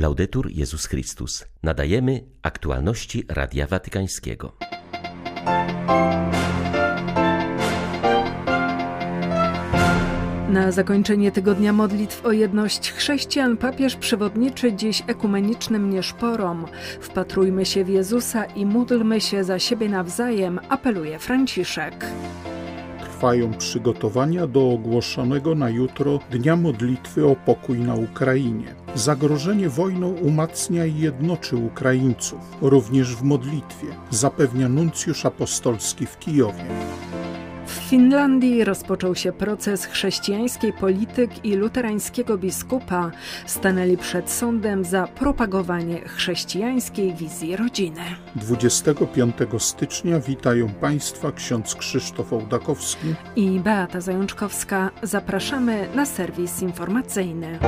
Laudetur Jezus Chrystus. Nadajemy aktualności Radia Watykańskiego. Na zakończenie tygodnia modlitw o jedność chrześcijan papież przewodniczy dziś ekumenicznym nieszporom. Wpatrujmy się w Jezusa i módlmy się za siebie nawzajem, apeluje Franciszek. Trwają przygotowania do ogłoszonego na jutro Dnia Modlitwy o pokój na Ukrainie. Zagrożenie wojną umacnia i jednoczy Ukraińców, również w modlitwie, zapewnia nuncjusz apostolski w Kijowie. W Finlandii rozpoczął się proces chrześcijańskiej polityk i luterańskiego biskupa stanęli przed sądem za propagowanie chrześcijańskiej wizji rodziny. 25 stycznia witają Państwa ksiądz Krzysztof Ołdakowski i Beata Zajączkowska. Zapraszamy na serwis informacyjny.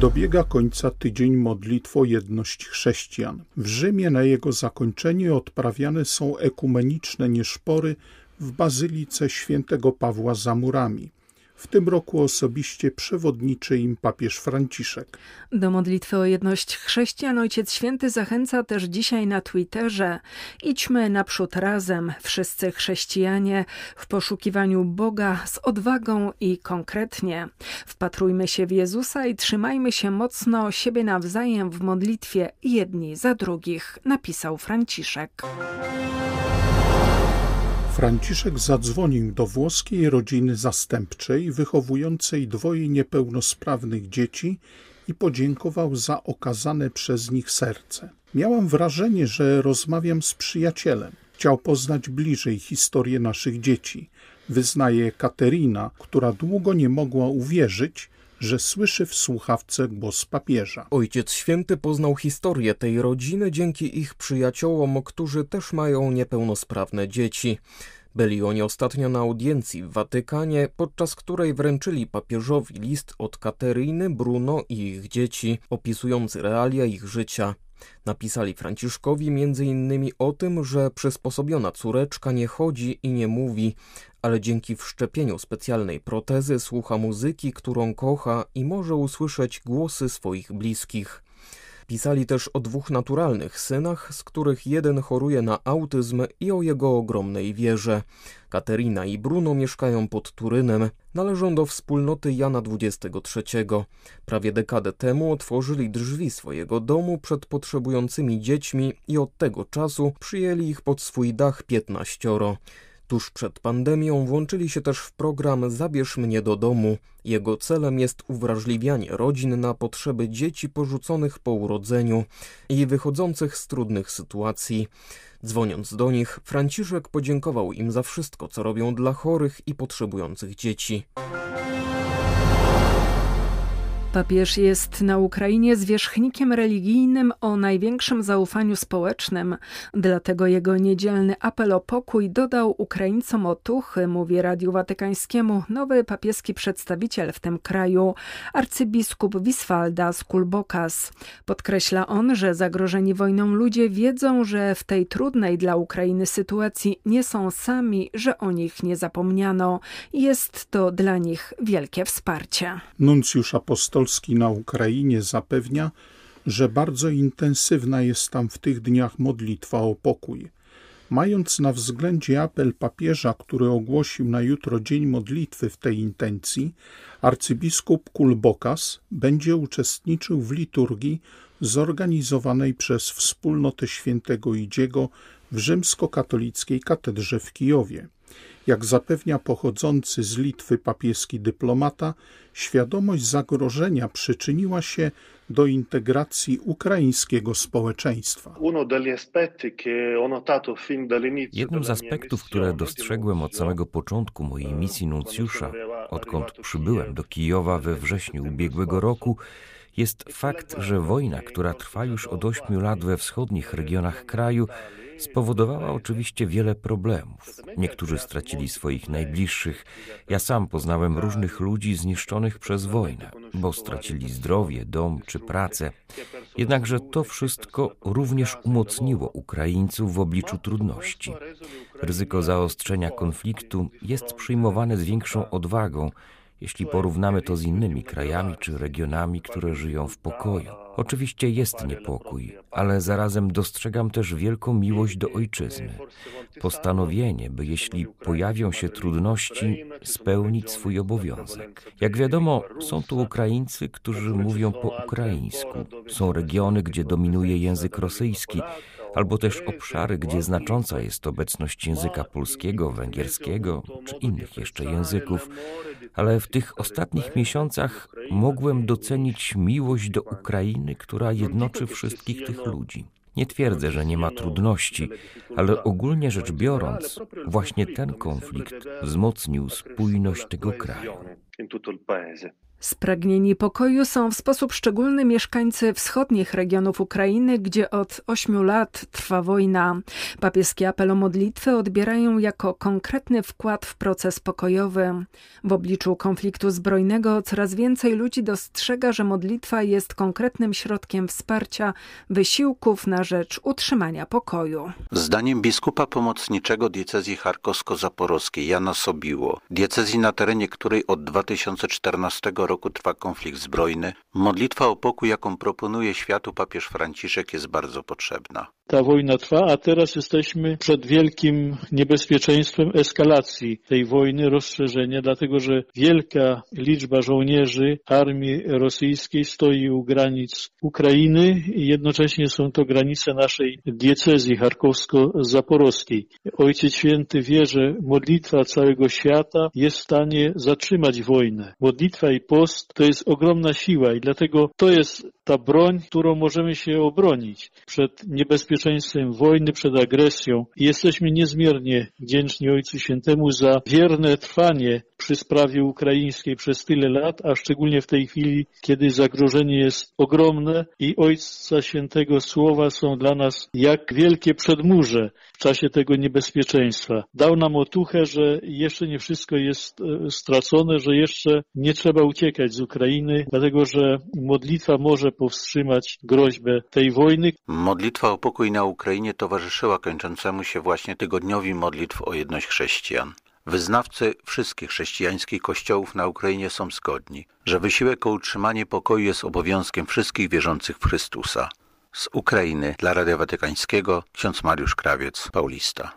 Dobiega końca tydzień modlitw o jedność chrześcijan. W Rzymie na jego zakończenie odprawiane są ekumeniczne nieszpory w bazylice świętego Pawła za murami. W tym roku osobiście przewodniczy im papież Franciszek. Do modlitwy o jedność chrześcijan Ojciec Święty zachęca też dzisiaj na Twitterze. Idźmy naprzód razem, wszyscy chrześcijanie, w poszukiwaniu Boga z odwagą i konkretnie. Wpatrujmy się w Jezusa i trzymajmy się mocno siebie nawzajem w modlitwie jedni za drugich, napisał Franciszek. Franciszek zadzwonił do włoskiej rodziny zastępczej wychowującej dwoje niepełnosprawnych dzieci i podziękował za okazane przez nich serce. Miałam wrażenie, że rozmawiam z przyjacielem. Chciał poznać bliżej historię naszych dzieci. Wyznaje Katerina, która długo nie mogła uwierzyć, że słyszy w słuchawce głos papieża. Ojciec Święty poznał historię tej rodziny dzięki ich przyjaciołom, którzy też mają niepełnosprawne dzieci. Byli oni ostatnio na audiencji w Watykanie, podczas której wręczyli papieżowi list od Kateryny, Bruno i ich dzieci, opisujący realia ich życia. Napisali Franciszkowi m.in. o tym, że przysposobiona córeczka nie chodzi i nie mówi, ale dzięki wszczepieniu specjalnej protezy słucha muzyki, którą kocha i może usłyszeć głosy swoich bliskich. Pisali też o dwóch naturalnych synach, z których jeden choruje na autyzm i o jego ogromnej wierze. Katerina i Bruno mieszkają pod Turynem, należą do wspólnoty Jana XXIII. Prawie dekadę temu otworzyli drzwi swojego domu przed potrzebującymi dziećmi i od tego czasu przyjęli ich pod swój dach piętnaścioro. Tuż przed pandemią włączyli się też w program Zabierz mnie do domu. Jego celem jest uwrażliwianie rodzin na potrzeby dzieci porzuconych po urodzeniu i wychodzących z trudnych sytuacji. Dzwoniąc do nich, Franciszek podziękował im za wszystko, co robią dla chorych i potrzebujących dzieci. Papież jest na Ukrainie zwierzchnikiem religijnym o największym zaufaniu społecznym, dlatego jego niedzielny apel o pokój dodał Ukraińcom otuchy, mówi Radiu Watykańskiemu nowy papieski przedstawiciel w tym kraju, arcybiskup Wiswalda Kulbokas. Podkreśla on, że zagrożeni wojną ludzie wiedzą, że w tej trudnej dla Ukrainy sytuacji nie są sami, że o nich nie zapomniano. Jest to dla nich wielkie wsparcie. Nuncjusz apostolski na Ukrainie zapewnia, że bardzo intensywna jest tam w tych dniach modlitwa o pokój. Mając na względzie apel papieża, który ogłosił na jutro dzień modlitwy w tej intencji, arcybiskup Kulbokas będzie uczestniczył w liturgii zorganizowanej przez wspólnotę świętego Idziego w rzymskokatolickiej katedrze w Kijowie. Jak zapewnia pochodzący z Litwy papieski dyplomata, świadomość zagrożenia przyczyniła się do integracji ukraińskiego społeczeństwa. Jednym z aspektów, które dostrzegłem od samego początku mojej misji nuncjusza, odkąd przybyłem do Kijowa we wrześniu ubiegłego roku, jest fakt, że wojna, która trwa już od ośmiu lat we wschodnich regionach kraju, spowodowała oczywiście wiele problemów. Niektórzy stracili swoich najbliższych. Ja sam poznałem różnych ludzi zniszczonych przez wojnę, bo stracili zdrowie, dom czy pracę. Jednakże to wszystko również umocniło Ukraińców w obliczu trudności. Ryzyko zaostrzenia konfliktu jest przyjmowane z większą odwagą jeśli porównamy to z innymi krajami czy regionami, które żyją w pokoju. Oczywiście jest niepokój, ale zarazem dostrzegam też wielką miłość do ojczyzny. Postanowienie, by jeśli pojawią się trudności, spełnić swój obowiązek. Jak wiadomo, są tu Ukraińcy, którzy mówią po ukraińsku. Są regiony, gdzie dominuje język rosyjski albo też obszary, gdzie znacząca jest obecność języka polskiego, węgierskiego czy innych jeszcze języków, ale w tych ostatnich miesiącach mogłem docenić miłość do Ukrainy, która jednoczy wszystkich tych ludzi. Nie twierdzę, że nie ma trudności, ale ogólnie rzecz biorąc, właśnie ten konflikt wzmocnił spójność tego kraju. Spragnieni pokoju są w sposób szczególny mieszkańcy wschodnich regionów Ukrainy, gdzie od ośmiu lat trwa wojna. Papieski apel o modlitwę odbierają jako konkretny wkład w proces pokojowy. W obliczu konfliktu zbrojnego coraz więcej ludzi dostrzega, że modlitwa jest konkretnym środkiem wsparcia wysiłków na rzecz utrzymania pokoju. Zdaniem biskupa pomocniczego diecezji charkowsko-zaporowskiej Jana Sobiło, diecezji na terenie której od 2014 roku trwa konflikt zbrojny, modlitwa o pokój, jaką proponuje światu papież Franciszek, jest bardzo potrzebna. Ta wojna trwa, a teraz jesteśmy przed wielkim niebezpieczeństwem eskalacji tej wojny, rozszerzenia, dlatego że wielka liczba żołnierzy armii rosyjskiej stoi u granic Ukrainy i jednocześnie są to granice naszej diecezji charkowsko-zaporowskiej. Ojciec Święty wie, że modlitwa całego świata jest w stanie zatrzymać wojnę. Modlitwa i post to jest ogromna siła i dlatego to jest ta broń, którą możemy się obronić przed niebezpieczeństwem wojny, przed agresją. I jesteśmy niezmiernie wdzięczni Ojcu Świętemu za wierne trwanie przy sprawie ukraińskiej przez tyle lat, a szczególnie w tej chwili, kiedy zagrożenie jest ogromne i Ojca Świętego słowa są dla nas jak wielkie przedmurze w czasie tego niebezpieczeństwa. Dał nam otuchę, że jeszcze nie wszystko jest e, stracone, że jeszcze nie trzeba uciekać z Ukrainy, dlatego że modlitwa może powstrzymać groźbę tej wojny. Modlitwa o pokój na Ukrainie towarzyszyła kończącemu się właśnie tygodniowi modlitw o jedność chrześcijan. Wyznawcy wszystkich chrześcijańskich kościołów na Ukrainie są zgodni, że wysiłek o utrzymanie pokoju jest obowiązkiem wszystkich wierzących w Chrystusa. Z Ukrainy dla Radia Watykańskiego ksiądz Mariusz Krawiec, Paulista.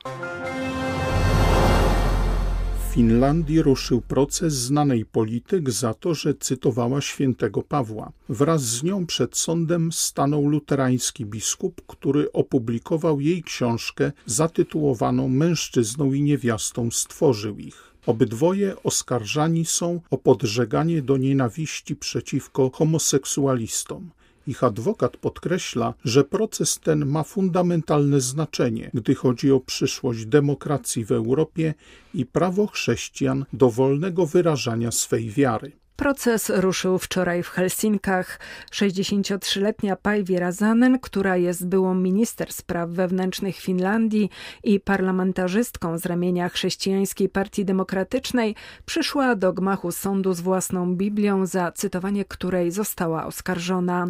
Finlandii ruszył proces znanej polityk za to, że cytowała świętego Pawła. Wraz z nią przed sądem stanął luterański biskup, który opublikował jej książkę zatytułowaną Mężczyzną i niewiastą stworzył ich. Obydwoje oskarżani są o podżeganie do nienawiści przeciwko homoseksualistom. Ich adwokat podkreśla, że proces ten ma fundamentalne znaczenie, gdy chodzi o przyszłość demokracji w Europie i prawo chrześcijan do wolnego wyrażania swej wiary. Proces ruszył wczoraj w Helsinkach. 63-letnia Päivi Razanen, która jest byłą minister spraw wewnętrznych Finlandii i parlamentarzystką z ramienia Chrześcijańskiej Partii Demokratycznej, przyszła do gmachu sądu z własną Biblią, za cytowanie której została oskarżona.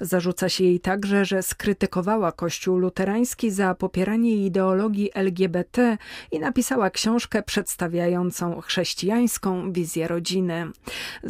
Zarzuca się jej także, że skrytykowała Kościół luterański za popieranie ideologii LGBT i napisała książkę przedstawiającą chrześcijańską wizję rodziny.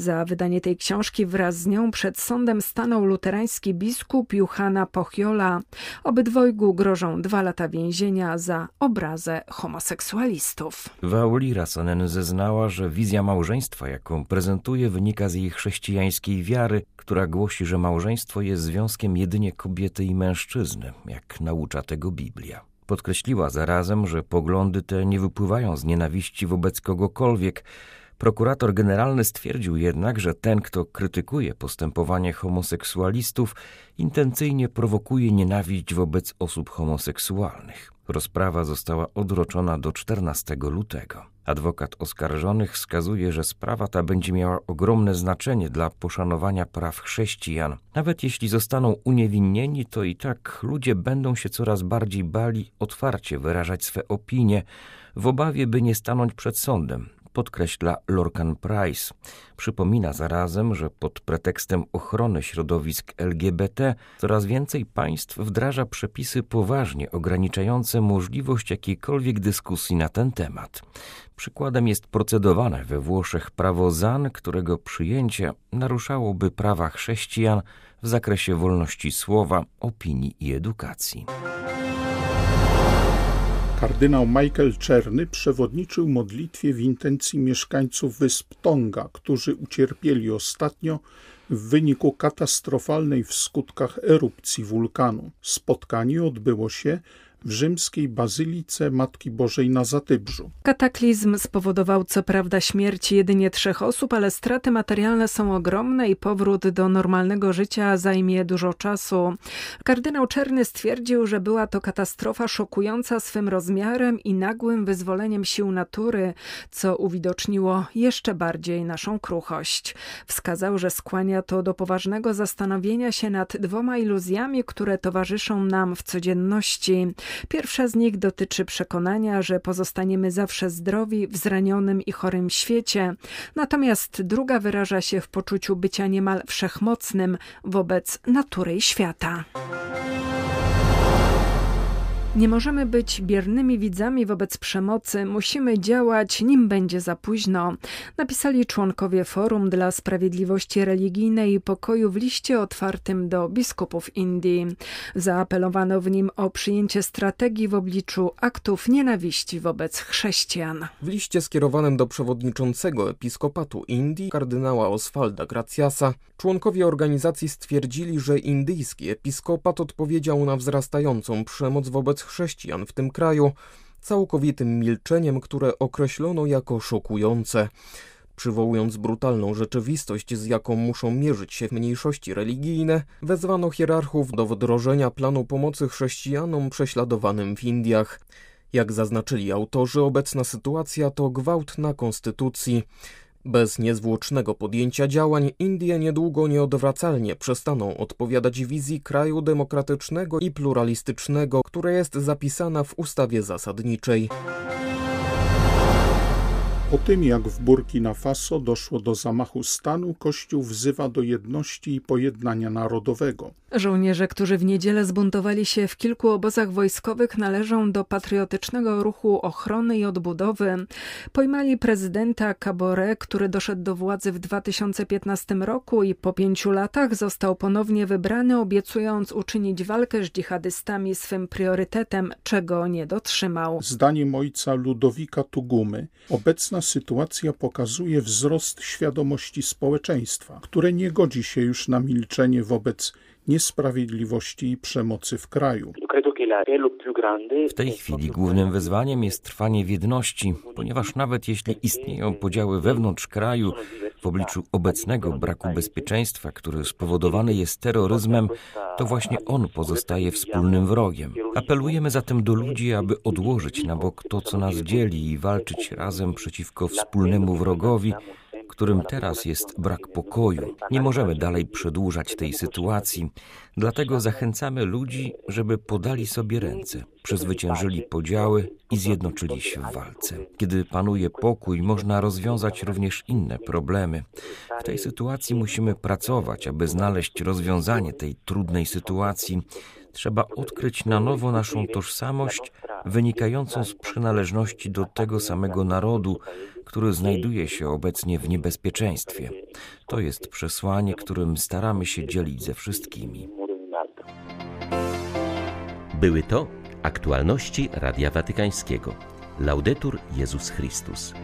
Za wydanie tej książki wraz z nią przed sądem stanął luterański biskup Juhana Pochjola. Obydwojgu grożą dwa lata więzienia za obrazę homoseksualistów. Wauli Rasonen zeznała, że wizja małżeństwa, jaką prezentuje, wynika z jej chrześcijańskiej wiary, która głosi, że małżeństwo jest związkiem jedynie kobiety i mężczyzny, jak naucza tego Biblia. Podkreśliła zarazem, że poglądy te nie wypływają z nienawiści wobec kogokolwiek, Prokurator generalny stwierdził jednak, że ten, kto krytykuje postępowanie homoseksualistów, intencyjnie prowokuje nienawiść wobec osób homoseksualnych. Rozprawa została odroczona do 14 lutego. Adwokat oskarżonych wskazuje, że sprawa ta będzie miała ogromne znaczenie dla poszanowania praw chrześcijan. Nawet jeśli zostaną uniewinnieni, to i tak ludzie będą się coraz bardziej bali otwarcie wyrażać swe opinie, w obawie, by nie stanąć przed sądem, podkreśla Lorcan Price. Przypomina zarazem, że pod pretekstem ochrony środowisk LGBT coraz więcej państw wdraża przepisy poważnie ograniczające możliwość jakiejkolwiek dyskusji na ten temat. Przykładem jest procedowane we Włoszech prawo ZAN, którego przyjęcie naruszałoby prawa chrześcijan w zakresie wolności słowa, opinii i edukacji. Kardynał Michael Czerny przewodniczył modlitwie w intencji mieszkańców wysp Tonga, którzy ucierpieli ostatnio w wyniku katastrofalnej w skutkach erupcji wulkanu. Spotkanie odbyło się w rzymskiej bazylice Matki Bożej na Zatybrzu. Kataklizm spowodował co prawda śmierć jedynie trzech osób, ale straty materialne są ogromne i powrót do normalnego życia zajmie dużo czasu. Kardynał Czerny stwierdził, że była to katastrofa szokująca swym rozmiarem i nagłym wyzwoleniem sił natury, co uwidoczniło jeszcze bardziej naszą kruchość. Wskazał, że skłania to do poważnego zastanowienia się nad dwoma iluzjami, które towarzyszą nam w codzienności. Pierwsza z nich dotyczy przekonania, że pozostaniemy zawsze zdrowi w zranionym i chorym świecie, natomiast druga wyraża się w poczuciu bycia niemal wszechmocnym wobec natury i świata. Nie możemy być biernymi widzami wobec przemocy, musimy działać, nim będzie za późno, napisali członkowie Forum dla Sprawiedliwości Religijnej i Pokoju w liście otwartym do biskupów Indii. Zaapelowano w nim o przyjęcie strategii w obliczu aktów nienawiści wobec chrześcijan. W liście skierowanym do przewodniczącego episkopatu Indii, kardynała Oswalda Graciasa, członkowie organizacji stwierdzili, że indyjski episkopat odpowiedział na wzrastającą przemoc wobec chrześcijan w tym kraju całkowitym milczeniem, które określono jako szokujące. Przywołując brutalną rzeczywistość, z jaką muszą mierzyć się mniejszości religijne, wezwano hierarchów do wdrożenia planu pomocy chrześcijanom prześladowanym w Indiach. Jak zaznaczyli autorzy, obecna sytuacja to gwałt na konstytucji. Bez niezwłocznego podjęcia działań Indie niedługo nieodwracalnie przestaną odpowiadać wizji kraju demokratycznego i pluralistycznego, która jest zapisana w ustawie zasadniczej. Po tym jak w Burkina Faso doszło do zamachu stanu, Kościół wzywa do jedności i pojednania narodowego. Żołnierze, którzy w niedzielę zbuntowali się w kilku obozach wojskowych, należą do patriotycznego ruchu ochrony i odbudowy. Pojmali prezydenta Cabore, który doszedł do władzy w 2015 roku i po pięciu latach został ponownie wybrany, obiecując uczynić walkę z dżihadystami swym priorytetem, czego nie dotrzymał. Zdaniem ojca Ludowika Tugumy, obecna sytuacja pokazuje wzrost świadomości społeczeństwa, które nie godzi się już na milczenie wobec niesprawiedliwości i przemocy w kraju. W tej chwili głównym wyzwaniem jest trwanie w jedności, ponieważ nawet jeśli istnieją podziały wewnątrz kraju, w obliczu obecnego braku bezpieczeństwa, który spowodowany jest terroryzmem, to właśnie on pozostaje wspólnym wrogiem. Apelujemy zatem do ludzi, aby odłożyć na bok to, co nas dzieli i walczyć razem przeciwko wspólnemu wrogowi, którym teraz jest brak pokoju. Nie możemy dalej przedłużać tej sytuacji, dlatego zachęcamy ludzi, żeby podali sobie ręce, przezwyciężyli podziały i zjednoczyli się w walce. Kiedy panuje pokój, można rozwiązać również inne problemy. W tej sytuacji musimy pracować, aby znaleźć rozwiązanie tej trudnej sytuacji. Trzeba odkryć na nowo naszą tożsamość wynikającą z przynależności do tego samego narodu, który znajduje się obecnie w niebezpieczeństwie. To jest przesłanie, którym staramy się dzielić ze wszystkimi. Były to aktualności Radia Watykańskiego. Laudetur Jezus Chrystus.